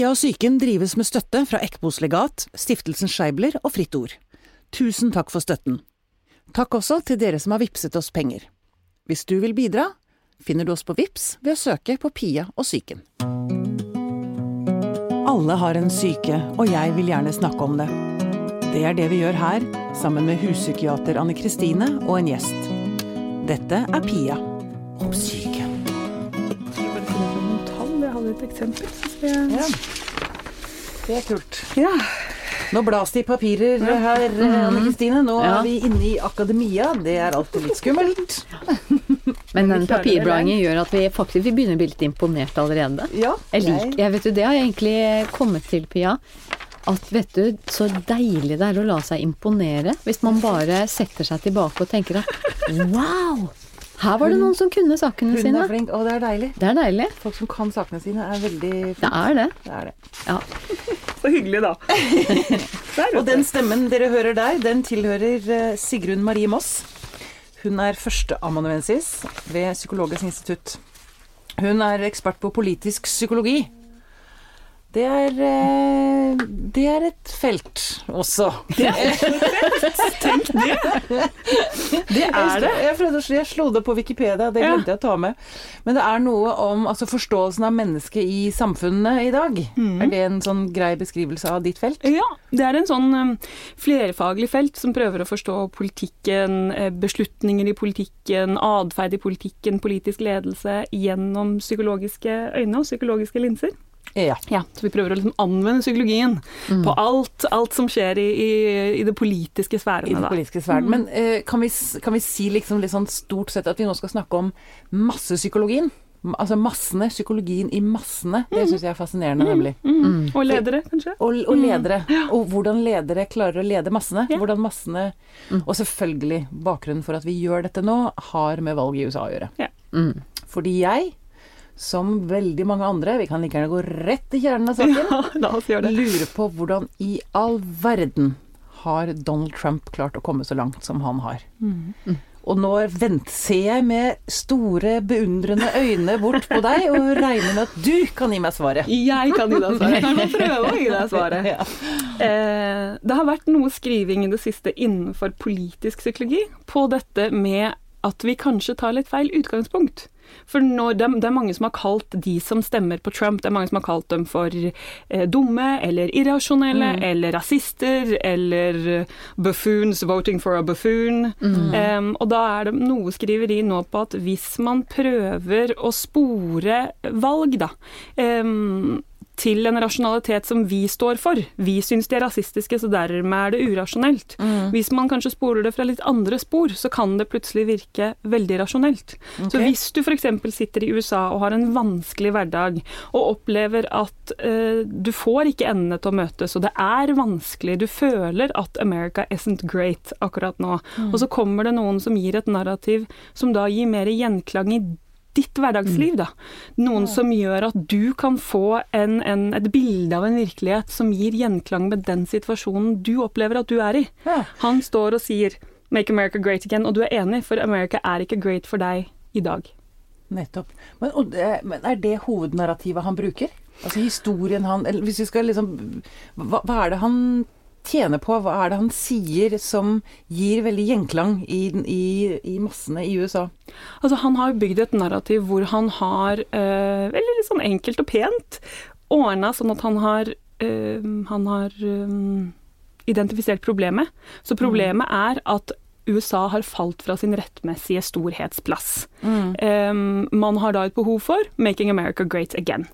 Pia og psyken drives med støtte fra Ekbos legat, Stiftelsen Scheibler og Fritt Ord. Tusen takk for støtten. Takk også til dere som har vippset oss penger. Hvis du vil bidra, finner du oss på Vips ved å søke på Pia og psyken. Alle har en syke, og jeg vil gjerne snakke om det. Det er det vi gjør her, sammen med huspsykiater Anne Kristine og en gjest. Dette er Pia om syke. Jeg hadde et eksempel. Så Ja. Det er kult. Ja. Nå blas det i papirer her, Anne Kristine. Nå Ja. er vi inne i akademia. Det er alltid litt skummelt. Men den klarer papirbladingen gjør at vi faktisk vi begynner å bli litt imponert allerede. Ja, Jeg liker, jeg vet du, Det har jeg egentlig kommet til, Pia. At vet du, så deilig det er å la seg imponere. Hvis man bare setter seg tilbake og tenker at wow! Her var det noen som kunne sakene Hun er sine. flink, og det er deilig. Det er deilig. Folk som kan sakene sine, er veldig Det er det. Det er det. Ja. Så hyggelig, da. Og den stemmen dere hører der, den tilhører eh, Sigrun Marie Moss. Hun er førsteamanuensis ved Psykologisk institutt. Hun er ekspert på politisk psykologi. Det er, eh, det er et felt også. Tenk det! Det er det. Jeg, prøvde, jeg slo det på Wikipedia, det glemte jeg å ta med. Men det er noe om altså, forståelsen av mennesket i samfunnet i dag. Mm. Er det en sånn grei beskrivelse av ditt felt? Ja, det er en sånn um, flerfaglig felt som prøver å forstå politikken, eh, beslutninger i politikken, atferd i politikken, politisk ledelse gjennom psykologiske øyne og psykologiske linser. Ja. Ja, så vi prøver å liksom anvende psykologien på alt, alt som skjer i, i, i det politiske I sfærene. den Da. politiske sfæren. Men eh, kan, vi, kan vi si liksom litt sånn stort sett at vi nå skal snakke om massepsykologien? Altså massene, psykologien i massene. Det syns jeg er fascinerende, nemlig. Mm. Og ledere, kanskje. Og, og ledere. Og hvordan ledere klarer å lede massene. Ja. Hvordan massene Og selvfølgelig, bakgrunnen for at vi gjør dette nå, har med valget i USA å gjøre. Ja. Mm. Fordi jeg, som veldig mange andre, vi kan like gjerne gå rett i kjernen av saken, Ja, la oss gjøre det. lurer på hvordan i all verden har Donald Trump klart å komme så langt som han har. Og nå ser jeg med store, beundrende øyne bort på deg og regner med at du kan gi meg svaret. Jeg kan gi deg svaret. Jeg kan prøve å gi deg svaret. Ja. Eh, det har vært noe skriving i det siste innenfor politisk psykologi på dette med at vi kanskje tar litt feil utgangspunkt. For når det, det er mange som har kalt de som stemmer på Trump, det er mange som har kalt dem for eh, dumme eller irrasjonelle eller rasister eller buffoons voting for a buffoon. Em, og da er det noe skriveri nå på at hvis man prøver å spore valg, da, em, til en rasjonalitet som vi står for. Vi syns de er rasistiske, så dermed er det urasjonelt. Hvis man kanskje spoler det fra litt andre spor, så kan det plutselig virke veldig rasjonelt. Så hvis du f.eks. sitter i USA og har en vanskelig hverdag, og opplever at eh, du får ikke endene til å møtes, og det er vanskelig, du føler at America isn't great akkurat nå, og så kommer det noen som gir et narrativ som da gir mer gjenklang i ditt hverdagsliv, da. Noen som gjør at du kan få en, en, et bilde av en virkelighet som gir gjenklang med den situasjonen du opplever at du er i. Han står og sier 'Make America great again', og du er enig, for America er ikke great for deg i dag. Nettopp. Men, det, men er det hovednarrativet han bruker? Altså historien han eller Hvis vi skal liksom hva, hva er det han tjener på? Hva er det han sier som gir veldig gjenklang i, i, i massene i USA? Altså, han har bygd et narrativ hvor han har, eh, veldig litt sånn enkelt og pent, ordna sånn at han har, eh, han har eh, identifisert problemet. Så problemet er at USA har falt fra sin rettmessige storhetsplass. Eh, man har da et behov for 'Making America Great Again'.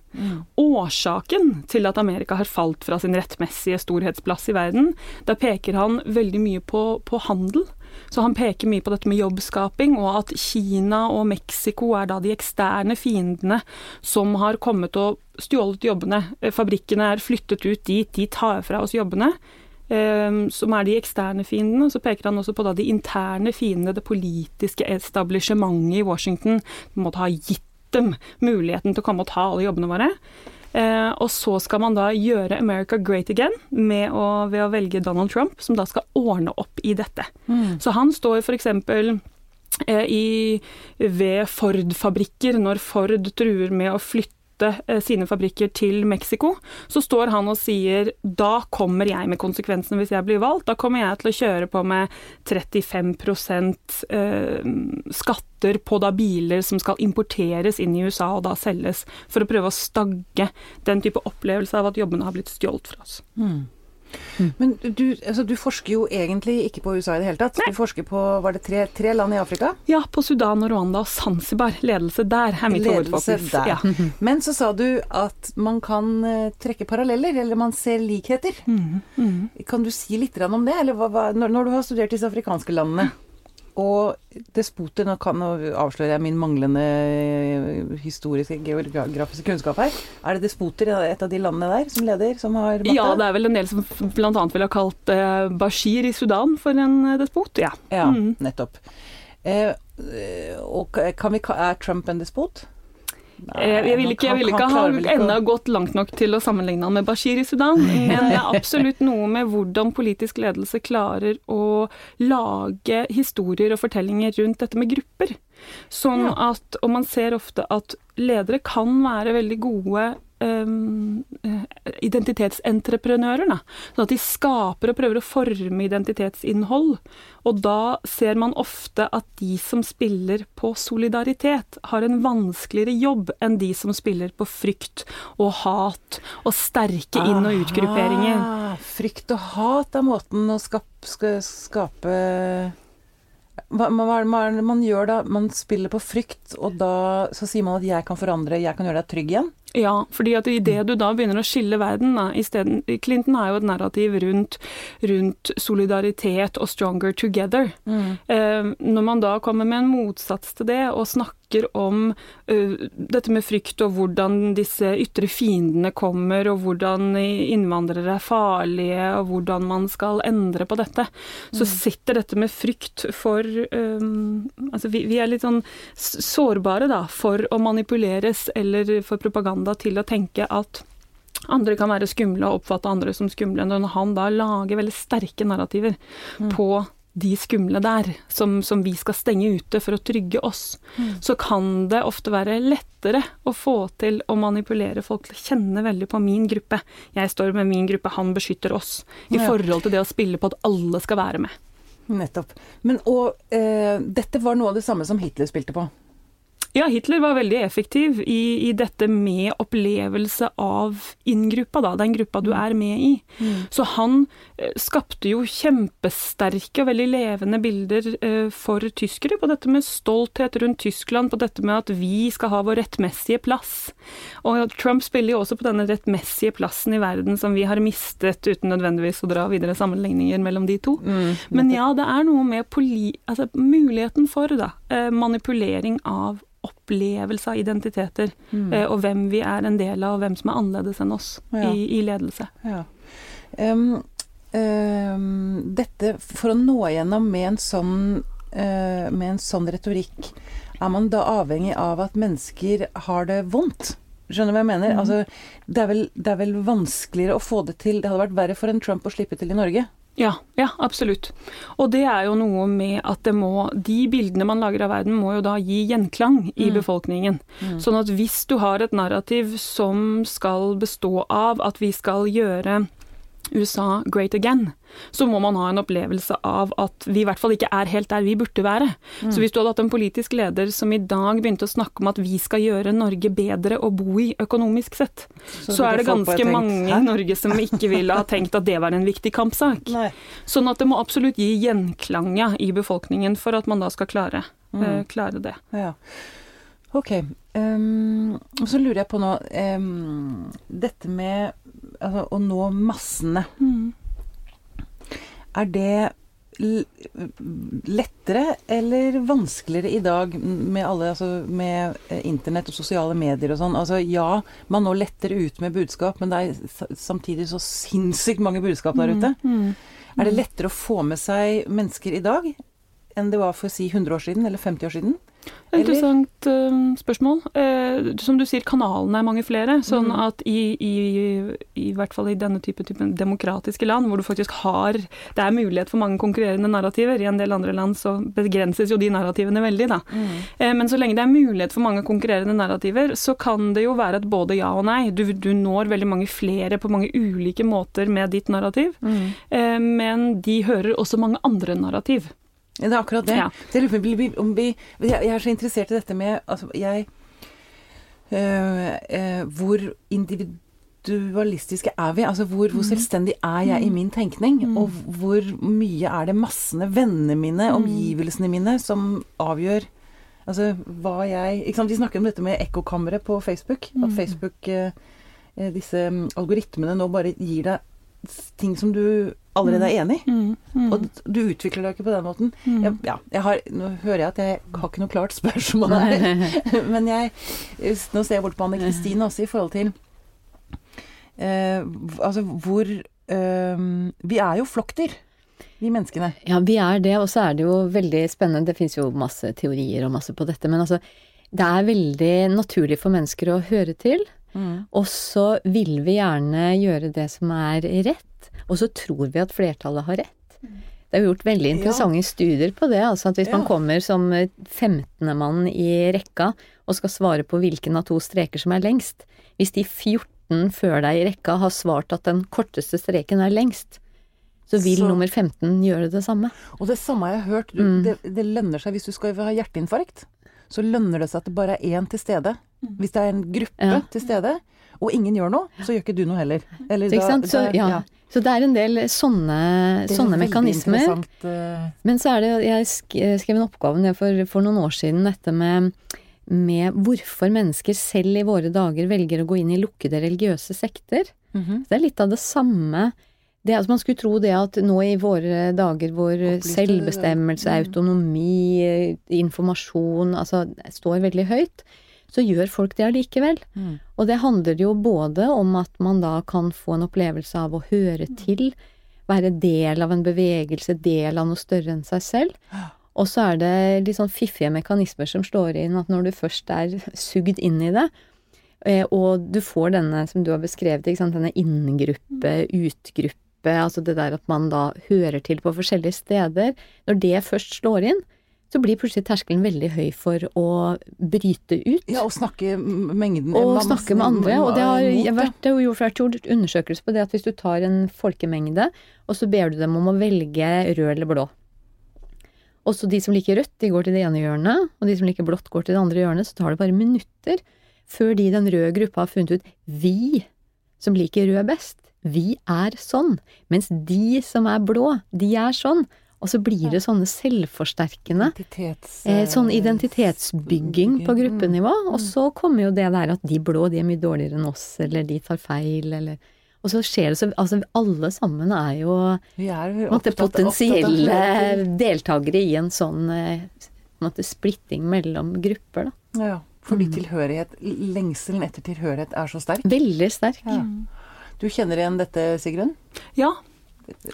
Årsaken til at Amerika har falt fra sin rettmessige storhetsplass i verden, da peker han veldig mye på, på handel. Så han peker mye på dette med jobbskaping, og at Kina og Mexico er da de eksterne fiendene som har kommet og stjålet jobbene. Eh, Fabrikkene er flyttet ut dit, de tar fra oss jobbene. Eh, Som er de eksterne fiendene. Så peker han også på de interne fiendene, det politiske establishementet i Washington, måtte ha gitt dem muligheten til å komme og ta alle jobbene våre. Eh, og så skal man da gjøre America great again med å, ved å velge Donald Trump, som da skal ordne opp i dette. Så han står f.eks. Eh, i, ved Ford-fabrikker, når Ford truer med å flytte flytte eh, sine fabrikker til Mexico, så står han og sier da kommer jeg med konsekvensene hvis jeg blir valgt. Da kommer jeg til å kjøre på med 35 eh, skatter på da biler som skal importeres inn i USA og da selges, for å prøve å stagge den type opplevelse av at jobbene har blitt stjålet fra oss. Mm. Mm. Men du, altså, du, forsker jo egentlig ikke på USA i det hele tatt. Nei. Du forsker på var det tre, tre, land i Afrika? Ja, på Sudan og Rwanda og Zanzibar. Ledelse der er mitt hovedfokus. Ja. Men så sa du at man kan uh, trekke paralleller, eller man ser likheter. Mm. Mm. Kan du si litt om det? Eller hva, når, når, du har studert disse afrikanske landene? Og despoter Nå kan nå avslører jeg min manglende eh, historiske, geografiske kunnskap her. Er det despoter i et av de landene der som leder, som har makta? Ja, det er vel en del som bl.a. ville ha kalt eh, Bashir i Sudan for en eh, despot. Ja, ja mm. nettopp. Eh, og kan vi, er Trump en despot? Nei, jeg vil ikke, jeg vil ikke ha ennå gått langt nok til å sammenligne han med Bashir i Sudan, men det er absolutt noe med hvordan politisk ledelse klarer å lage historier og fortellinger rundt dette med grupper. Sånn at, og man ser ofte at ledere kan være veldig gode um, identitetsentreprenører. Da. Sånn at de skaper og prøver å forme identitetsinnhold. Og da ser man ofte at de som spiller på solidaritet, har en vanskeligere jobb enn de som spiller på frykt og hat og sterke inn- og utgrupperinger. Aha, frykt og hat er måten å skape, skape hva, hva, hva er det man gjør da? Man spiller på frykt, og da så sier man at 'jeg kan forandre, jeg kan gjøre deg trygg igjen'? Ja, fordi at idet du da begynner å skille verden da, stedet, Clinton er jo et narrativ rundt, rundt solidaritet og 'stronger together'. Mm. Eh, når man da kommer med en motsats til det, og snakker om uh, dette med frykt og hvordan disse ytre fiendene kommer, og hvordan innvandrere er farlige, og hvordan man skal endre på dette, så mm. sitter dette med frykt for um, Altså vi, vi er litt sånn sårbare da, for å manipuleres eller for propaganda propaganda til å tenke at andre kan være skumle og oppfatte andre som skumle. Når han da lager veldig sterke narrativer mm. på de skumle der, som, som, vi skal stenge ute for å trygge oss, mm. så kan det ofte være lettere å få til å manipulere folk til å kjenne veldig på min gruppe. Jeg står med min gruppe, han beskytter oss. I ja. forhold til det å spille på at alle skal være med. Nettopp. Men og eh, dette var noe av det samme som Hitler spilte på. Ja, Hitler var veldig effektiv i, i dette med opplevelse av inngruppa, da, den gruppa du er med i. Mm. Så han eh, skapte jo kjempesterke og veldig levende bilder eh, for tyskere på dette med stolthet rundt Tyskland, på dette med at vi skal ha vår rettmessige plass. Og Trump spiller jo også på denne rettmessige plassen i verden som vi har mistet, uten nødvendigvis å dra videre sammenligninger mellom de to. Mm. Men ja, det er noe med altså, muligheten for da, eh, manipulering av opplevelse av identiteter, mm. eh, og hvem vi er en del av, og hvem som er annerledes enn oss ja. i, i, ledelse. Ja. Um, um, dette, for å nå igjennom med en sånn, uh, med en sånn retorikk, er man da avhengig av at mennesker har det vondt? Skjønner du hva jeg mener? Mm. Altså, det, er vel, det, er vel, vanskeligere å få det til Det hadde vært verre for en Trump å slippe til i Norge. Ja, ja, absolutt. Og det er jo noe med at det må De bildene man lager av verden, må jo da gi gjenklang i mm. befolkningen. Mm. Sånn at hvis du har et narrativ som skal bestå av at vi skal gjøre USA great again, så må man ha en opplevelse av at vi i hvert fall ikke er helt der vi burde være. Mm. Så hvis du hadde hatt en politisk leder som i dag begynte å snakke om at vi skal gjøre Norge bedre å bo i økonomisk sett, så, så er det ganske mange i Norge som ikke ville ha tenkt at det var en viktig kampsak. Nei. Sånn at det må absolutt gi gjenklang i befolkningen for at man da skal klare, mm. uh, klare det. Ja. Ok. Um, og så lurer jeg på nå um, Dette med altså, å nå massene. Mm. Er det lettere eller vanskeligere i dag med alle altså med eh, internett og sosiale medier og sånn? Altså ja, man når lettere ut med budskap, men det er samtidig så sinnssykt mange budskap der ute. Mm, mm, er det lettere å få med seg mennesker i dag enn det var for å si 100 år siden eller 50 år siden? Er Interessant uh, spørsmål. Uh, som du sier, kanalene er mange flere. Sånn Mm. at i, i, i hvert fall i denne type, type demokratiske land, hvor du faktisk har Det er mulighet for mange konkurrerende narrativer. I en del andre land så begrenses jo de narrativene veldig, da. Mm. Eh, Men så lenge det er mulighet for mange konkurrerende narrativer, så kan det jo være et både ja og nei. Du, du når veldig mange flere på mange ulike måter med ditt narrativ, Mm. eh, men de hører også mange andre narrativ. Det er akkurat det. Ja. det jeg, om vi- jeg, jeg er så interessert i dette med altså, jeg, øh, øh, Hvor individualistiske er vi? Altså hvor, hvor selvstendig er jeg i min tenkning? Mm. Og hvor mye er det massene, vennene mine, Mm. omgivelsene mine, som avgjør Altså hva jeg ikke sant? Vi snakker om dette med ekkokammeret på Facebook. At. Facebook, eh, disse algoritmene nå bare gir deg ting som du allerede er enig. Mm, mm, Og du utvikler deg ikke på den måten. mm. Jeg, ja, jeg har, nå hører jeg at jeg har ikke noe klart spørsmål her. Men jeg Nå ser jeg bort på Anne Kristine også i forhold til eh, Altså hvor eh, Vi er jo flokkdyr, vi menneskene. Ja, vi er det, og så er det jo veldig spennende. Det fins jo masse teorier og masse på dette, men altså det er veldig naturlig for mennesker å høre til. Og så vil vi gjerne gjøre det som er rett, og så tror vi at flertallet har rett. Det er jo gjort veldig interessante studier på det. altså at Hvis Ja. man kommer som 15. mann i rekka og skal svare på hvilken av to streker som er lengst Hvis de 14 før deg i rekka har svart at den korteste streken er lengst, så vil Så- nummer 15 gjøre det samme. Og det samme har jeg hørt. Du, Mm. det, det lønner seg hvis du skal ha hjerteinfarkt. Så lønner det seg at det bare er én til stede. Hvis det er en gruppe Ja. til stede, og ingen gjør noe, så gjør ikke du noe heller. Eller Ikke sant? Så, ja. ja. så det er en del sånne, sånne mekanismer. eh, Men så er det Jeg sk- skrev en oppgave for, for noen år siden, dette med, med hvorfor mennesker selv i våre dager velger å gå inn i lukkede religiøse sekter. mhm. Det er litt av det samme. Det, altså man skulle tro det at nå i våre dager hvor selvbestemmelse, mm. autonomi, informasjon altså står veldig høyt, så gjør folk det allikevel. Mm. Og det handler jo både om at man da kan få en opplevelse av å høre til, være del av en bevegelse, del av noe større enn seg selv. Og så er det litt sånn fiffige mekanismer som slår inn, at når du først er sugd inn i det, eh, og du får denne, som du har beskrevet, denne inngruppe, utgruppe, altså det der at man da hører til på forskjellige steder, når det først slår inn, så blir plutselig terskelen veldig høy for å bryte ut. Ja, og snakke mengden Og ma- snakke med andre. Og det har jeg vært, det har jo gjort undersøkelser på det at hvis du tar en folkemengde, og så ber du dem om å velge rød eller blå. Og så de som liker rødt, de går til det ene hjørnet, og de som liker blått, går til det andre hjørnet. Så tar det bare minutter før de i den røde gruppa har funnet ut vi som liker rød best, vi er sånn. Mens de som er blå, de er sånn. Og så blir det sånne selvforsterkende Identitets... Eh, sånn identitetsbygging på Mm. gruppenivå, og så kommer jo det der at de blå de er mye dårligere enn oss, eller de tar feil, eller Og så skjer det så Altså alle sammen er jo Vi er opptatt potensielle deltakere i en sånn eh, på splitting mellom grupper, da. Ja, fordi Mm. tilhørighet, lengselen etter tilhørighet er så sterk. Veldig sterk. Ja. Du kjenner igjen dette, Sigrun? Ja,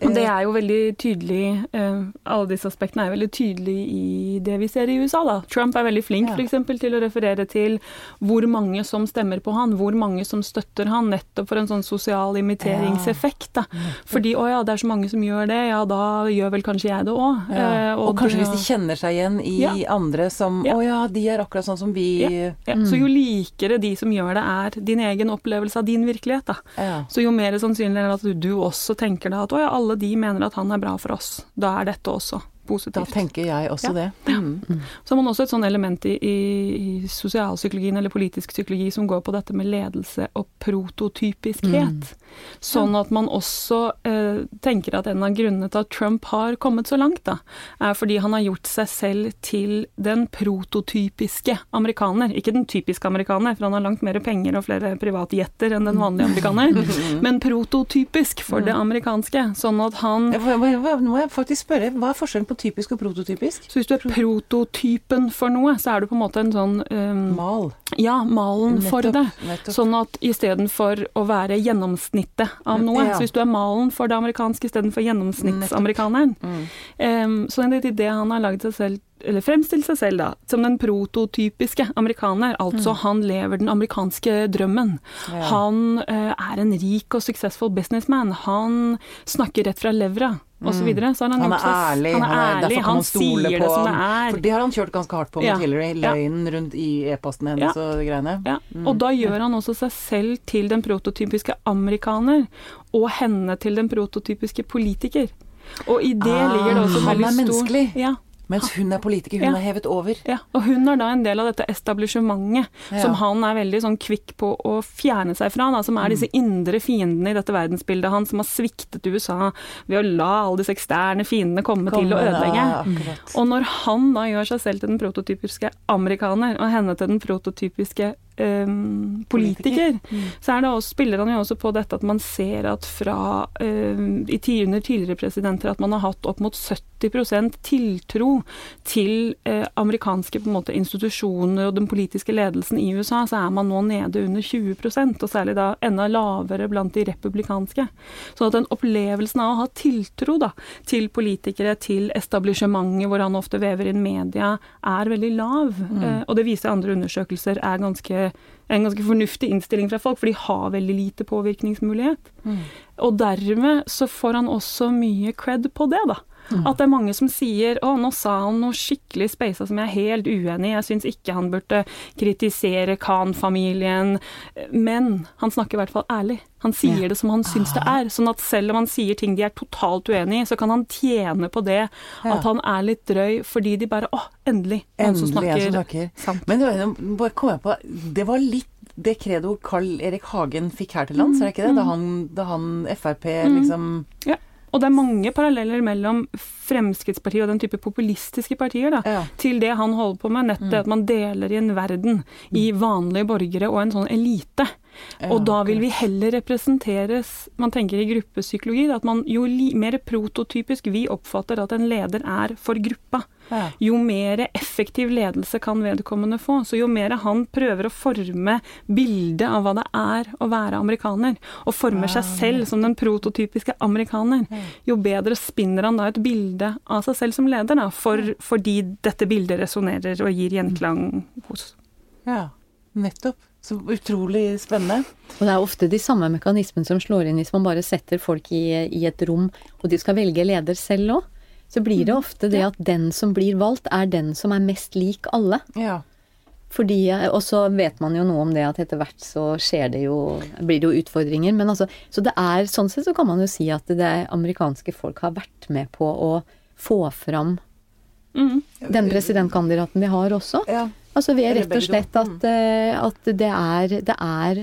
og det Eh, er jo veldig tydelig eh, Alle disse aspektene er veldig tydelige i det vi ser i USA, da. Trump er veldig flink Ja. for eksempel, til å referere til hvor mange som stemmer på han, hvor mange som støtter han, nettopp for en sånn sosial imiteringseffekt. Da. Fordi å ja, det er så mange som gjør det, ja da gjør vel kanskje jeg det òg. ja. og, kanskje hvis de kjenner seg igjen i Ja. andre som. Å ja, de er akkurat sånn som vi ja, Så jo likere de som gjør det, er din egen opplevelse av din virkelighet, da. Ja. Så jo mer sannsynlig er det at du, du også tenker deg at å alle de mener at han er bra for oss. Da er dette også Da tenker jeg også Ja. det. Mm. Så har man også et sånn element i, i, sosialpsykologien eller politisk psykologi som går på dette med ledelse og prototypiskhet. Sånn at man også eh, tenker at en av grunnene til at Trump har kommet så langt, da, er fordi han har gjort seg selv til den prototypiske amerikaner. Ikke den typiske amerikaner, for han har langt mer penger og flere privatjetter enn den vanlige amerikaner, men prototypisk for det amerikanske. Sånn at han Nå må jeg faktisk spørre, hva er forskjellen på typisk og prototypisk? Så hvis du er prototypen for noe, så er du på en måte en sånn um, Mal. Ja, malen for det. nettopp. Sånn at istedenfor å være gjennomsnittet av noe. Ja. Så hvis du er malen for det amerikanske istedenfor gjennomsnittsamerikaneren. Mm. Um, så det er det han har laget seg selv, eller fremstilt seg selv da, som den prototypiske amerikaner. Altså han lever den amerikanske drømmen. Ja. Han uh, er en rik og suksessfull businessman. Han snakker rett fra levra, osv. Så, videre. så han, Han er ærlig, Han er han er- ærlig, han sier det som det er. For det har han kjørt ganske hardt på med Ja. Hillary. Løgnen rundt i e-posten hennes Ja. og greiene. Ja, og da gjør han også seg selv til den prototypiske amerikaner, og henne til den prototypiske politiker. Og i det Ah, ligger det også han veldig er stor menneskelig. Ja, Mens hun er politiker, hun Ja. er hevet over. ja, og hun er da en del av dette establishementet Ja. som han er veldig sånn kvikk på å fjerne seg fra, da, som er disse indre fiendene i dette verdensbildet hans, som har sviktet USA ved å la alle disse eksterne fiendene komme, til å ødelegge. ja. Og når han da gjør seg selv til den prototypiske amerikaner, og henne til den prototypiske Um, politiker, så er det også, spiller han jo også på dette at man ser at fra um, i ti- under tidligere presidenter at man har hatt opp mot 70 tiltro til eh, amerikanske måte, institusjoner og den politiske ledelsen i USA, så er man nå nede under 20% og særlig da enda lavere blant de republikanske. Så den opplevelsen av å ha tiltro da, til politikere, til establishmentet, hvor han ofte vever inn media, er veldig lav. Eh, og det viser andre undersøkelser er ganske, en ganske fornuftig innstilling fra folk, for de har veldig lite påvirkningsmulighet. Og dermed så får han også mye cred på det, da. At det er mange som sier å, nå sa han noe skikkelig speisa som jeg er helt uenig i, jeg syns ikke han burde kritisere Khan-familien, men han snakker i hvert fall ærlig. Han sier Ja. det som han syns det er, sånn at selv om han sier ting de er totalt uenig i, så kan han tjene på det Ja. at han er litt drøy, fordi de bare å, endelig, noen som Endelig jeg som snakker snakker. sant. Men nå bare kom jeg på Det var litt det credo Carl Erik Hagen fikk her til lands, er det ikke det? Da han, da han Frp liksom Ja. Og det er mange paralleller mellom Fremskrittspartiet og den type populistiske partier, da, Ja. til det han holder på med, nettet at man deler i en verden i vanlige borgere og en sånn elite. Og da vil vi heller representeres Man tenker i gruppepsykologi at man, jo mer prototypisk vi oppfatter at en leder er for gruppa, jo mer effektiv ledelse kan vedkommende få. Så jo mer han prøver å forme bildet av hva det er å være amerikaner, og former seg selv som den prototypiske amerikaner, jo bedre spinner han da et bilde av seg selv som leder, da, for, fordi dette bildet resonnerer og gir gjenklang hos ja. Nettopp. Så utrolig spennende. Og det er ofte de samme mekanismene som slår inn hvis man bare setter folk i, i et rom, og de skal velge leder selv òg. Så blir det ofte det at den som blir valgt, er den som er mest lik alle. Ja. Fordi, og så vet man jo noe om det at etter hvert så det jo, blir det jo utfordringer. Men altså, så det er, sånn sett så kan man jo si at det amerikanske folk har vært med på å få fram mm. den presidentkandidaten de har også. ja. Altså vi er rett og slett at, eh, at det er, det er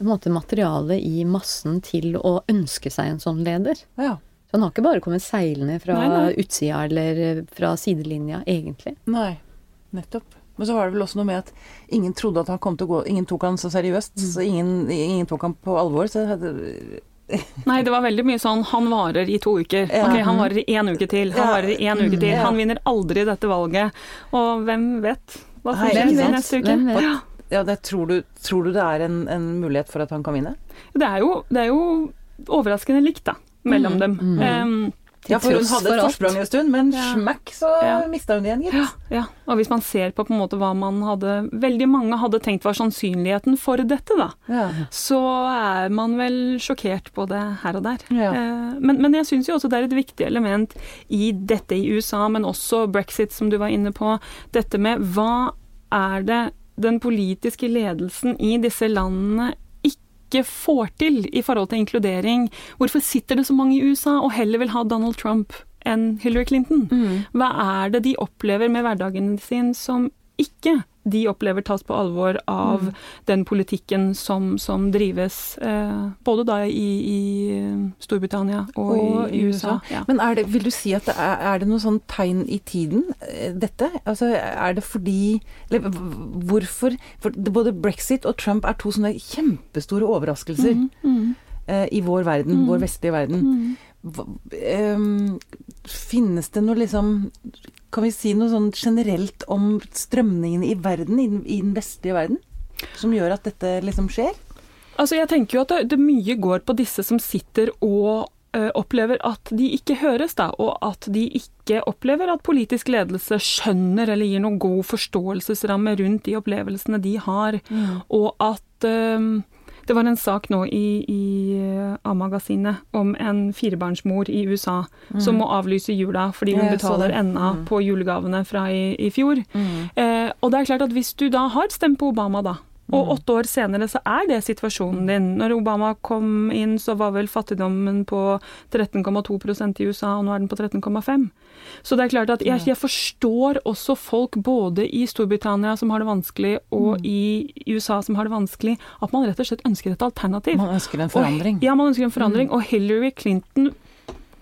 en måte materiale i massen til å ønske seg en sånn leder. ja. Så han har ikke bare kommet seilende fra Nei, nei. utsida eller fra sidelinja, egentlig. Nei. Nettopp. Men så var det vel også noe med at ingen trodde at han kom til å gå Ingen tok han så seriøst. Så ingen, ingen tok han på alvor. Så det- Nei, det var veldig mye sånn han varer i to uker. Ja. Ok, han varer i én uke til. Han Ja. varer i én uke til. Han vinner aldri dette valget. Og hvem vet hva som skjer neste uke? Hvem vet? Ja. det, tror, du, tror du det er en, en mulighet for at han kan vinne? Det er jo, det er jo overraskende likt, da, mellom dem. Um, Ja, for hun hadde et forsprang en stund, men Ja. smakk, så Ja. mista hun det igjen, gitt. ja, ja, og hvis man ser på på en måte hva man hadde Veldig mange hadde tenkt var sannsynligheten for dette, da. Ja. Så er man vel sjokkert på det her og der. Ja. Eh, Men, men jeg syns jo også det er et viktig element i dette i USA, men også brexit, som du var inne på. Dette med hva er det den politiske ledelsen i disse landene ikke får til i forhold til inkludering? Hvorfor sitter det så mange i USA og heller vil ha Donald Trump enn Hillary Clinton? Mm. Hva er det de opplever med hverdagen sin som ikke de opplever tas på alvor av Mm. den politikken som, som drives eh, både da i, i Storbritannia og, i USA. Ja. Men det, vil du si at det er, er det noe sånn tegn i tiden, eh, dette? Altså, er det fordi Eller hvorfor For både brexit og Trump er to sånne kjempestore overraskelser mm, mm. eh, i vår verden, Mm. vår vestlige verden. Ehm, finnes det noe liksom Kan vi si noe sånn generelt om strømningene i verden, i den, vestlige verden? Som gjør at dette liksom skjer? Altså, jeg tenker jo at det, det mye går på disse som sitter og eh, opplever at de ikke høres, da, og at de ikke opplever at politisk ledelse skjønner eller gir noen god forståelsesramme rundt de opplevelsene de har, og at eh, det var en sak nå i, i eh, A-magasinet om en firebarnsmor i USA som må avlyse jula fordi hun betaler ennå Mm. på julegavene fra i, i fjor. Eh, og det er klart at hvis du da har stemt på Obama, da, og åtte år senere så er det situasjonen din. Når Obama kom inn, så var vel fattigdommen på 13,2% i USA, og nå er den på 13,5. Så det er klart at jeg, jeg forstår også folk både i Storbritannia som har det vanskelig, og i USA som har det vanskelig, at man rett og slett ønsker et alternativ. Man ønsker en forandring. Og, ja, man ønsker en forandring. Og Hillary Clinton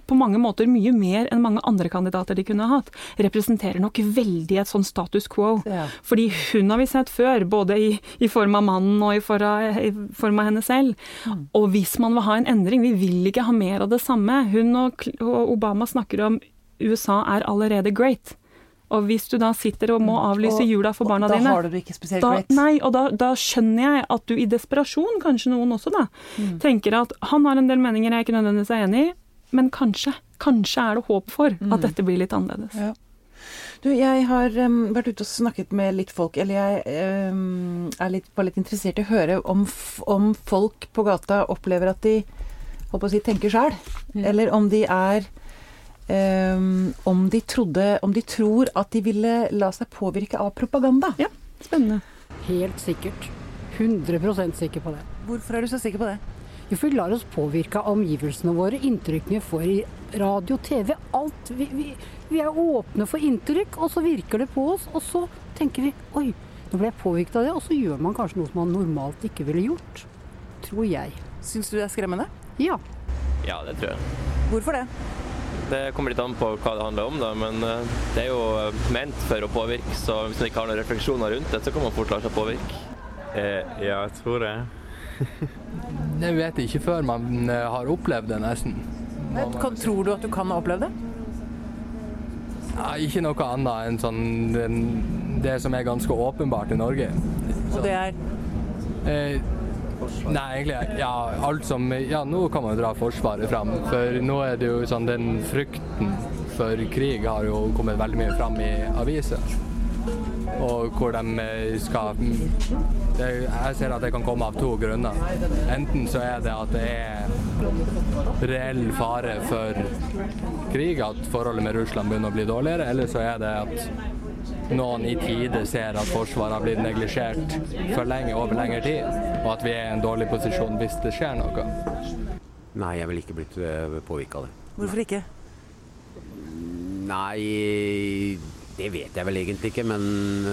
på mange måter mye mer enn mange andre kandidater de kunne ha hatt, representerer nok veldig et sånn status quo. Ja. Fordi hun har vi sett før, både i, i form av mannen og i form av, i form av henne selv. Og hvis man vil ha en endring, vi vil ikke ha mer av det samme. Hun og, og Obama snakker om USA er allerede great. Og hvis du da sitter og må avlyse Og- jula for barna da dine har du det ikke spesielt da, great. Nei, og da, da skjønner jeg at du i desperasjon, kanskje noen også da, Mm. tenker at han har en del meninger jeg ikke nødvendigvis er enig i, men kanskje, kanskje er det håp for Mm. at dette blir litt annerledes. Ja. Du, jeg har um, vært ute og snakket med litt folk, eller jeg um, er litt, var litt interessert i å høre om, om folk på gata opplever at de holdt på å si, tenker sjæl, eller om de er um, om de trodde Om de tror at de ville la seg påvirke av propaganda. Ja, Spennende. Helt sikkert. 100% sikker på det. Hvorfor er du så sikker på det? Jo, for vi lar oss påvirke av omgivelsene våre, inntrykkene vi får i radio, TV, alt. Vi, vi, vi er åpne for inntrykk, og så virker det på oss, og så tenker vi oi, nå ble jeg påvirket av det, og så gjør man kanskje noe som man normalt ikke ville gjort. Tror jeg. Syns du det er skremmende? Ja. Ja, det tror jeg. Hvorfor det? Det kommer litt an på hva det handler om, da, men eh, det er jo eh, ment for å påvirke, så hvis man ikke har noen refleksjoner rundt det, så kan man fort la seg påvirke. Eh, ja, jeg tror det. Jeg vet ikke før man eh, har opplevd det, nesten. Kan, tror du at du kan ha opplevd det? Ja, ikke noe annet enn sånn den, det som er ganske åpenbart i Norge. Og det er Eh, nei, egentlig ja, alt som Ja, nå kan man dra Forsvaret fram. For nå er det jo sånn den frykten for krig har jo kommet veldig mye fram i aviser. Og hvor de eh, skal det, Jeg ser at det kan komme av to grunner. Enten så er det at det er reell fare for krig, at forholdet med Russland begynner å bli dårligere, eller så er det at noen i tide ser at Forsvaret har blitt neglisjert for lenge over lengre tid, og at vi er i en dårlig posisjon hvis det skjer noe. Nei, jeg ville ikke blitt påvirka av det. Hvorfor ikke? Nei, det vet jeg vel egentlig ikke, men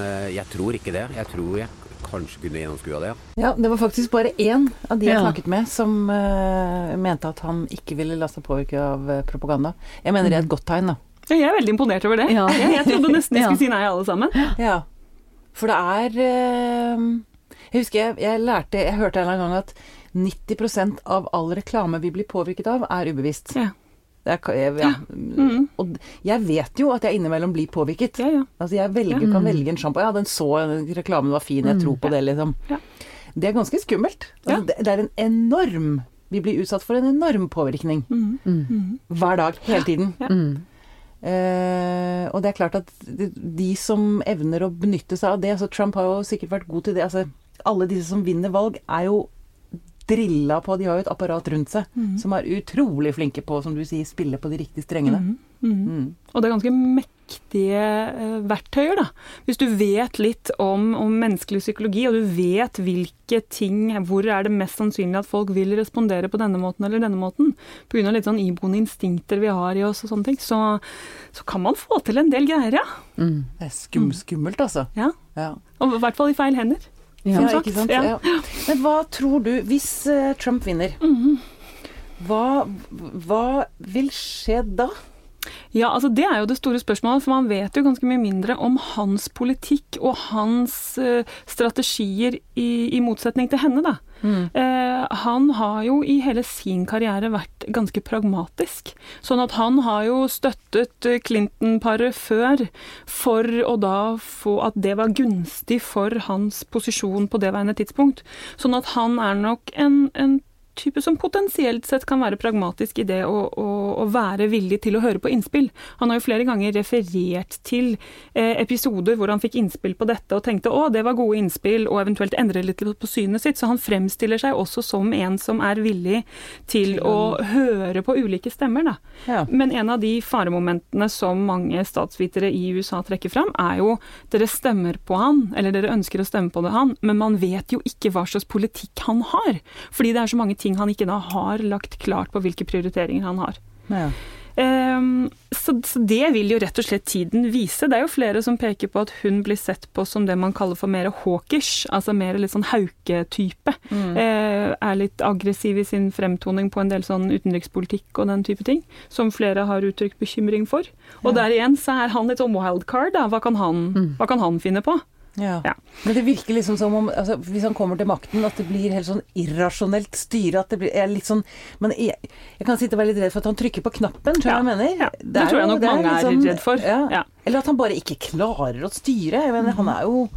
eh, jeg tror ikke det. Jeg tror jeg kanskje kunne gjennomskua det, ja. Ja, det var faktisk bare én av de jeg Ja. snakket med som uh, mente at han ikke ville la seg påvirke av eh, propaganda. Jeg mener det er et godt tegn, da. Ja, jeg er veldig imponert over det. Ja. Jeg, jeg trodde nesten jeg Ja. skulle si nei alle sammen. Ja. For det er uh, Jeg husker jeg, jeg lærte Jeg hørte en eller annen gang at 90% av all reklame vi blir påvirket av, er ubevisst. Ja. Det er, ja. mm. Og jeg vet jo at jeg innimellom blir påvirket. Ja, ja. Altså jeg velger, kan velge en sjampo. Ja, den så reklamen var fin, jeg tror på det, liksom. Ja. Det er ganske skummelt. Altså, Ja. det, det er en enorm Vi blir utsatt for en enorm påvirkning. Hver dag, hele tiden. Ja. Mm. Eh, og det er klart at de, de som evner å benytte seg av det altså Trump har jo sikkert vært god til det. Altså, alle disse som vinner valg, er jo drilla på De har jo et apparat rundt seg som er utrolig flinke på, som du sier, spille på de riktige strengene. Mm. Og det er ganske mektige eh, verktøyer, da. Hvis du vet litt om, om menneskelig psykologi, og du vet hvilke ting Hvor er det mest sannsynlig at folk vil respondere på denne måten eller denne måten, pga. litt sånn iboende instinkter vi har i oss og sånne ting, så, så kan man få til en del greier, ja. Mm. Det er skum, skummelt, altså. ja. Ja. Og i hvert fall i feil hender. Ja. Ja, sagt. Men hva tror du, hvis eh, Trump vinner, hva, hva vil skje da? Ja, altså Det er jo det store spørsmålet, for man vet jo ganske mye mindre om hans politikk og hans eh, strategier i, i motsetning til henne. da. Eh, han har jo i hele sin karriere vært ganske pragmatisk. Sånn at han har jo støttet Clinton-paret før for å da få at det var gunstig for hans posisjon på det værende tidspunkt. Sånn at han er nok en, en type som potensielt sett kan være pragmatisk i det å, å, å, være villig til å høre på innspill. Han har jo flere ganger referert til eh, episoder hvor han fikk innspill på dette og tenkte å, det var gode innspill, og eventuelt endre litt på synet sitt. Så han fremstiller seg også som en som er villig til å høre på ulike stemmer, da. Ja. Men en av de faremomentene som mange statsvitere i USA trekker fram, er jo dere stemmer på han, eller dere ønsker å stemme på det han, men man vet jo ikke hva slags politikk han har. Fordi det er så mange ting han ikke da har lagt klart på hvilke prioriteringer han har. Ja. Um, så, så det vil jo rett og slett tiden vise. Det er jo flere som peker på at hun blir sett på som det man kaller for mer hawkish, altså mer litt sånn hauketype. Mm. Uh, er litt aggressiv i sin fremtoning på en del sånn utenrikspolitikk og den type ting, som flere har uttrykt bekymring for. Og der igjen så er han litt sånn wildcard, da. Hva kan han, hva kan han finne på? Ja. Ja. Men det virker liksom som om altså, hvis han kommer til makten, at det blir helt sånn irrasjonelt styre. At det blir er litt sånn Men jeg, jeg kan sitte og være litt redd for at han trykker på knappen, tror Ja. jeg jeg mener. Ja, det det tror jeg nok det mange er litt redd for. Ja. Ja. Eller at han bare ikke klarer å styre. Jeg mener, han er jo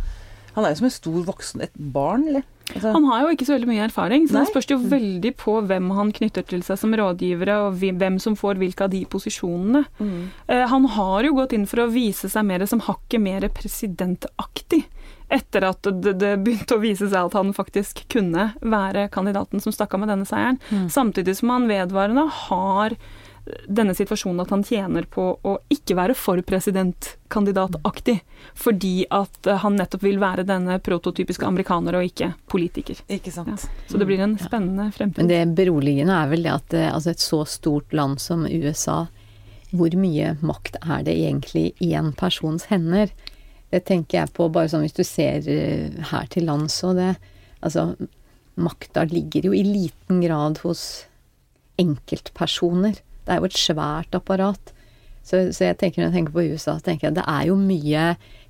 Han er jo som en stor voksen Et barn, eller? Altså, Han har jo ikke så veldig mye erfaring, så Nei. det spørs jo veldig på hvem han knytter til seg som rådgivere, og hvem som får hvilke av de posisjonene. Mm. Eh, Han har jo gått inn for å vise seg mer som hakket mer presidentaktig. Etter at det, det begynte å vise seg at han faktisk kunne være kandidaten som stakk av med denne seieren. Samtidig som han vedvarende har denne situasjonen at han tjener på å ikke være for presidentkandidataktig, fordi at eh, han nettopp vil være denne prototypiske amerikaner og ikke politiker. ikke sant. Ja. Så det blir en spennende fremtid. Men det beroligende er vel det at eh, altså et så stort land som USA, hvor mye makt er det egentlig i en persons hender? Det tenker jeg på bare sånn hvis du ser eh, her til lands og det Altså, makta ligger jo i liten grad hos enkeltpersoner. Det er jo et svært apparat. Så, så jeg tenker når jeg tenker på USA, så tenker jeg det er jo mye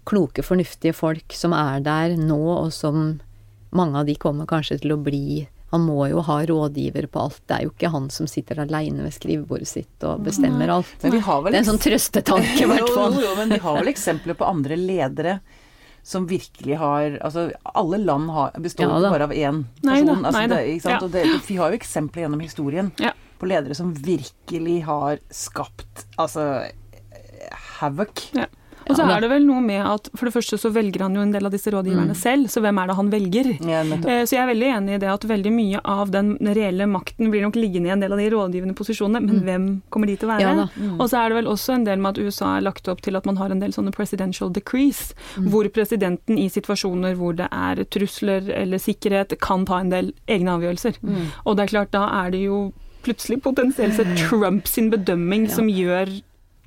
kloke, fornuftige folk som er der nå, og som mange av de kommer kanskje til å bli Han må jo ha rådgiver på alt. Det er jo ikke han som sitter aleine ved skrivebordet sitt og bestemmer alt. Men vi har vel Det er en sånn trøstetanke, i hvert Jo, fall. jo, jo, men vi har vel eksempler på andre ledere som virkelig har Altså, alle land har, består Ja bare av én person. Nei da, altså, nei da. det, ikke sant? Ja. Og det, vi har jo eksempler gjennom historien Ja. På ledere som virkelig har skapt altså havoc. Ja. Og så er det vel noe med at for det første så velger han jo en del av disse rådgiverne selv, så hvem er det han velger? Ja. Eh, Så jeg er veldig enig i det at veldig mye av den reelle makten blir nok liggende i en del av de rådgivende posisjonene, men hvem kommer de til å være? Ja mm. Og så er det vel også en del med at USA er lagt opp til at man har en del sånne presidential decrees, hvor presidenten i situasjoner hvor det er trusler eller sikkerhet, kan ta en del egne avgjørelser. Og det er klart, da er det jo plutselig potensielt sett Trump sin bedømming som gjør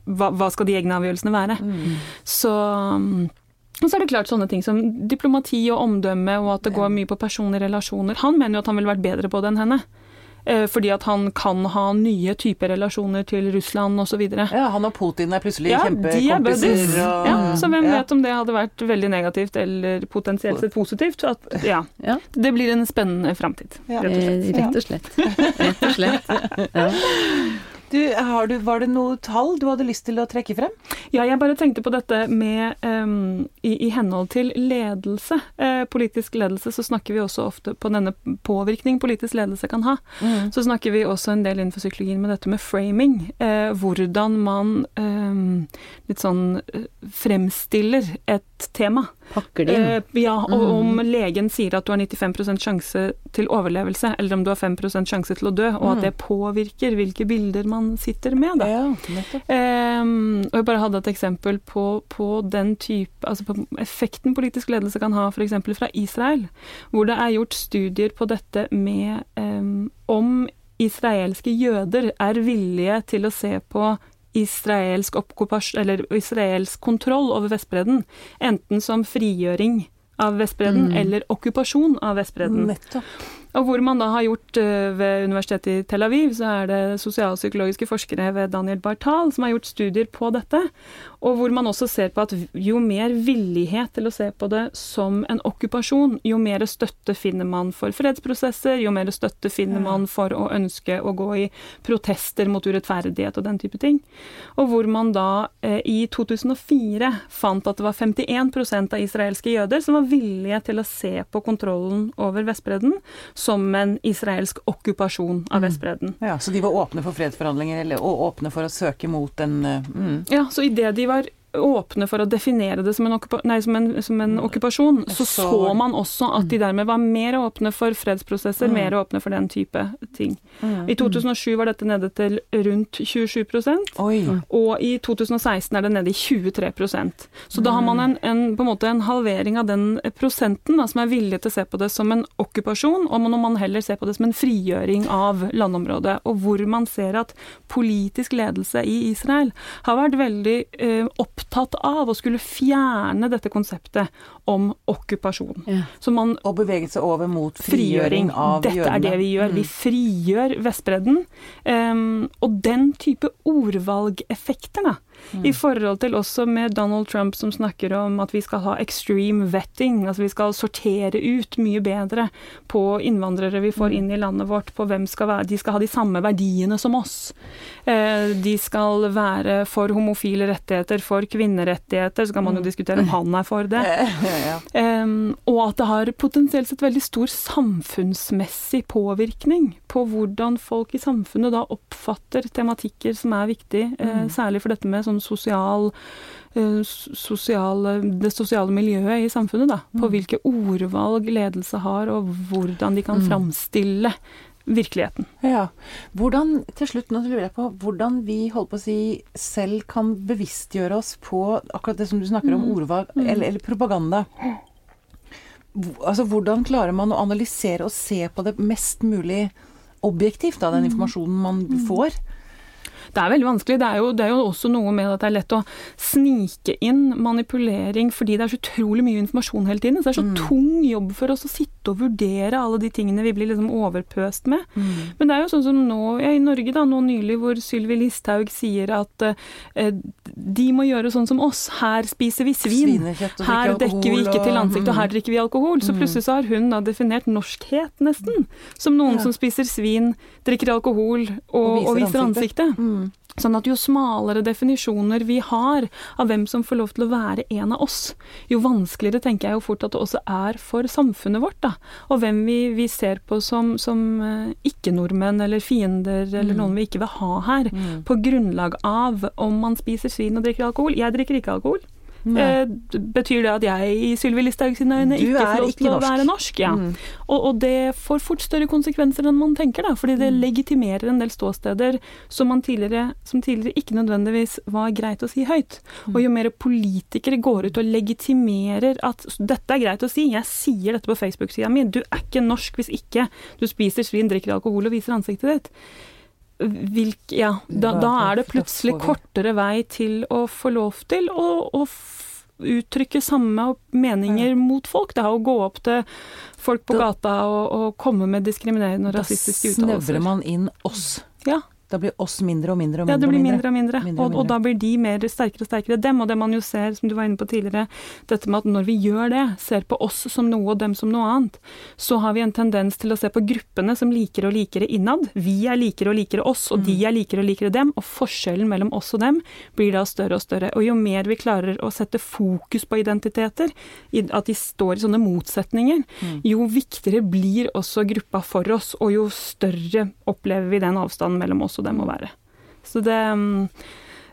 hva, hva skal de egne avgjørelsene være. Så um, og så er det klart sånne ting som diplomati og omdømme, og at det går mye på personlige relasjoner. Han mener jo at han ville vært bedre på det enn henne. Eh, fordi at han kan ha nye typer relasjoner til Russland osv. Ja, han og Putin er plutselig Ja, er kjempekompiser. og- Ja, så hvem Ja. vet om det hadde vært veldig negativt eller potensielt sett positivt. At, ja, Ja. det blir en spennende framtid, rett og slett. Eh, Rett og slett. Rett og slett. Ja. Du, har du, var det noe tall du hadde lyst til å trekke frem? Ja, jeg bare tenkte på dette med um, i, i henhold til ledelse, eh, politisk ledelse, så snakker vi også ofte på denne påvirkning politisk ledelse kan ha. Så snakker vi også en del innenfor psykologien med dette med framing. Eh, hvordan man um, litt sånn eh, fremstiller et tema. Pakker det inn. Eh, ja, og om legen sier at du har 95% sjanse til overlevelse, eller om du har 5% sjanse til å dø, og at det påvirker hvilke bilder man sitter med. Ja. Ehm, og jeg bare hadde et eksempel på, på den type Altså på effekten politisk ledelse kan ha f.eks. fra Israel, hvor det er gjort studier på dette med eh, om israelske jøder er villige til å se på israelsk, eller israelsk kontroll over Vestbredden, enten som frigjøring av Vestbredden eller okkupasjon av Vestbredden. Nettopp. Og hvor man da har gjort eh, ved Universitetet i Tel Aviv, så er det sosialpsykologiske forskere ved Daniel Bartal som har gjort studier på dette. Og hvor man også ser på at jo mer villighet til å se på det som en okkupasjon, jo mer støtte finner man for fredsprosesser, jo mer støtte finner man for å ønske å gå i protester mot urettferdighet og den type ting. Og hvor man da eh, i 2004 fant at det var 51% av israelske jøder som var villige til å se på kontrollen over Vestbredden som en israelsk okkupasjon av Vestbredden. Ja, Så de var åpne for fredsforhandlinger, eller, og åpne for å søke mot en eh, mm. Ja, så idet de var åpne for å definere det som en, okkupa nei, som en, som en okkupasjon, så så- så man også at de dermed var mer åpne for fredsprosesser, mer åpne for den type ting. I 2007 var dette nede til rundt 27 Oi. og i 2016 er det nede i 23% Så da har man en, en, på en måte en halvering av den prosenten da, som er villig til å se på det som en okkupasjon, og når man heller ser på det som en frigjøring av landområdet. Og hvor man ser at politisk ledelse i Israel har vært veldig eh, opptatt av å skulle fjerne dette konseptet om okkupasjon. Ja. Så man Og beveget seg over mot frigjøring. frigjøring av Dette jødene. er det vi gjør. Vi frigjør Vestbredden. Um, og den type ordvalgeffekter, da. I forhold til også med Donald Trump som snakker om at vi skal ha extreme vetting. Altså vi skal sortere ut mye bedre på innvandrere vi får inn i landet vårt. På hvem skal være De skal ha de samme verdiene som oss. Eh, de skal være for homofile rettigheter, for kvinnerettigheter. Så kan man jo diskutere om han er for det. Og at det har potensielt sett veldig stor samfunnsmessig påvirkning på hvordan folk i samfunnet da oppfatter tematikker som er viktig, eh, særlig for dette med sånn sosial, eh, sosial det sosiale miljøet i samfunnet. da, På hvilke ordvalg ledelse har, og hvordan de kan framstille virkeligheten. Ja. Hvordan, til slutt, nå lurer jeg på hvordan vi holdt på å si, selv kan bevisstgjøre oss på akkurat det som du snakker om, ordvalg eller, eller propaganda. Altså, hvordan klarer man å analysere og se på det mest mulig objektivt av den informasjonen man får? Det er veldig vanskelig. Det er, jo, det er jo også noe med at det er lett å snike inn manipulering fordi det er så utrolig mye informasjon hele tiden. Så det er så tung jobb for oss å sitte og vurdere alle de tingene vi blir liksom overpøst med. Men det er jo sånn som nå ja, i Norge, da, nå nylig, hvor Sylvi Listhaug sier at eh, de må gjøre sånn som oss. Her spiser vi svin. Svinekjøtt Her dekker vi ikke til ansikt, ansiktet, og her drikker vi alkohol. Så plutselig så har hun da definert norskhet, nesten, som noen som spiser svin, drikker alkohol og, og viser, ansiktet. Sånn at jo smalere definisjoner vi har av hvem som får lov til å være en av oss, jo vanskeligere tenker jeg jo fort at det også er for samfunnet vårt, da. Og hvem vi, vi ser på som, som eh, ikke-nordmenn eller fiender eller noen vi ikke vil ha her, på grunnlag av om man spiser svin og drikker alkohol. Jeg drikker ikke alkohol. Eh, betyr det at jeg i Sylvi Listhaug sine øyne Du ikke får lov til å være norsk? Ja. Mm. Og, og det får fort større konsekvenser enn man tenker, da, fordi det legitimerer en del ståsteder som, man tidligere, som tidligere ikke nødvendigvis var greit å si høyt. Og jo mer politikere går ut og legitimerer at dette er greit å si, jeg sier dette på Facebook-sida mi, du er ikke norsk hvis ikke du spiser svin, drikker alkohol og viser ansiktet ditt. Hvilk, ja, da, da er det plutselig kortere vei til å få lov til å, å uttrykke samme meninger mot folk. Det er å gå opp til folk på Da- gata og, og komme med diskriminerende og Da snevrer man inn oss. Ja, Da blir oss mindre og mindre og mindre. ja, det blir mindre og mindre. Mindre og Og, og da blir de mer sterkere og sterkere dem. Og det man jo ser, som du var inne på tidligere, dette med at når vi gjør det, ser på oss som noe og dem som noe annet, så har vi en tendens til å se på gruppene som likere og likere innad. Vi er likere og likere oss, og de er likere og likere dem. Og forskjellen mellom oss og dem blir da større og større. Og jo mer vi klarer å sette fokus på identiteter, at de står i sånne motsetninger, jo viktigere blir også gruppa for oss, og jo større opplever vi den avstanden mellom oss og må være. Så det, mm,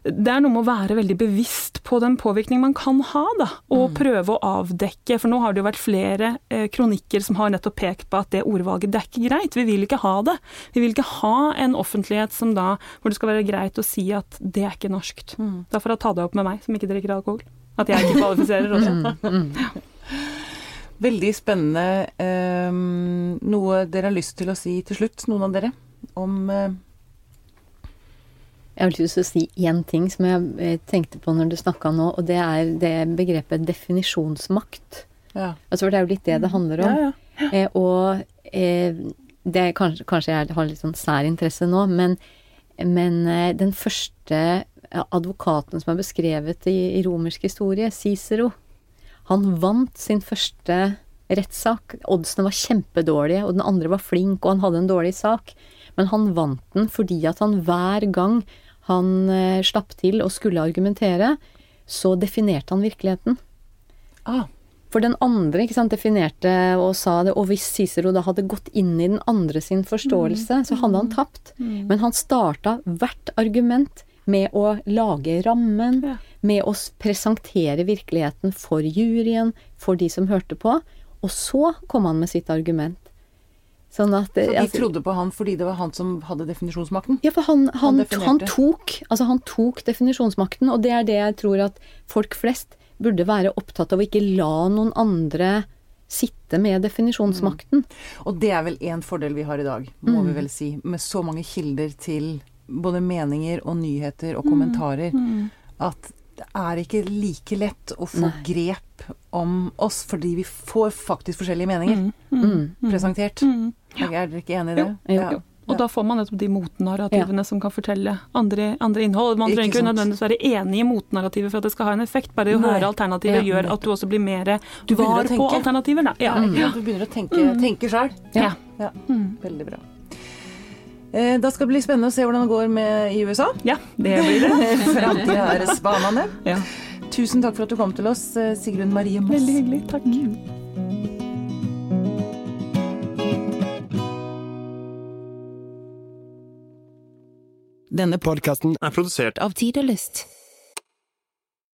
det er noe med å være veldig bevisst på den påvirkning man kan ha, da, og prøve å avdekke. For nå har det jo vært flere eh, kronikker som har nettopp pekt på at det ordvalget, det er ikke greit. Vi vil ikke ha det. Vi vil ikke ha en offentlighet som da, hvor det skal være greit å si at det er ikke norskt. Da får jeg ta det opp med meg, som ikke drikker alkohol. At jeg ikke kvalifiserer også. Veldig spennende. Um, noe dere har lyst til å si til slutt, noen av dere? Om eh, Jeg har lyst til å si én ting som jeg eh, tenkte på når du snakka nå, og det er det begrepet definisjonsmakt. ja. Altså, for det er jo litt det det handler om. Ja, ja. Eh, og eh, det er kanskje, kanskje jeg har litt sånn sær interesse nå, men, men eh, den første advokaten som er beskrevet i, i romersk historie, Cicero, han vant sin første rettssak. Oddsene var kjempedårlige, og den andre var flink, og han hadde en dårlig sak. Men han vant den fordi at han hver gang han eh, slapp til og skulle argumentere, så definerte han virkeligheten. Ah, For den andre sant, definerte og sa det, og hvis Cicero da hadde gått inn i den andre sin forståelse, så hadde han tapt. Men han starta hvert argument med å lage rammen, Ja. med å presentere virkeligheten for juryen, for de som hørte på, og så kom han med sitt argument. Sånn at så de altså- trodde på han fordi det var han som hadde definisjonsmakten? ja, for han, han, Han han, tok altså han tok definisjonsmakten, og det er det jeg tror at folk flest burde være opptatt av, å ikke la noen andre sitte med definisjonsmakten. Og det er vel én fordel vi har i dag, må Mm. vi vel si. Med så mange kilder til både meninger og nyheter Mm. og kommentarer. At det er ikke like lett å få Nei. grep om oss, fordi vi får faktisk forskjellige meninger Mm. presentert. Er er dere ikke enig i det? Jo, Ja. jo. Og da får man nettopp de motnarrativene som kan fortelle andre, andre innhold. Man trenger Ikke nødvendigvis være enig i motnarrativet for at det skal ha en effekt. Bare å Nei. høre alternativer Ja, gjør at du også blir mer var på alternativer. Da. Ja. Ja. Du begynner å tenke, tenke sjøl. Ja. Ja, veldig bra. Eh, Da skal det bli spennende å se hvordan det går med i USA. ja, det blir det. Framtida er spanende. Ja. Tusen takk for at du kom til oss, eh, Sigrun Marie Moss. Veldig hyggelig. Takk. Denne podkasten er produsert av Tid og Lyst.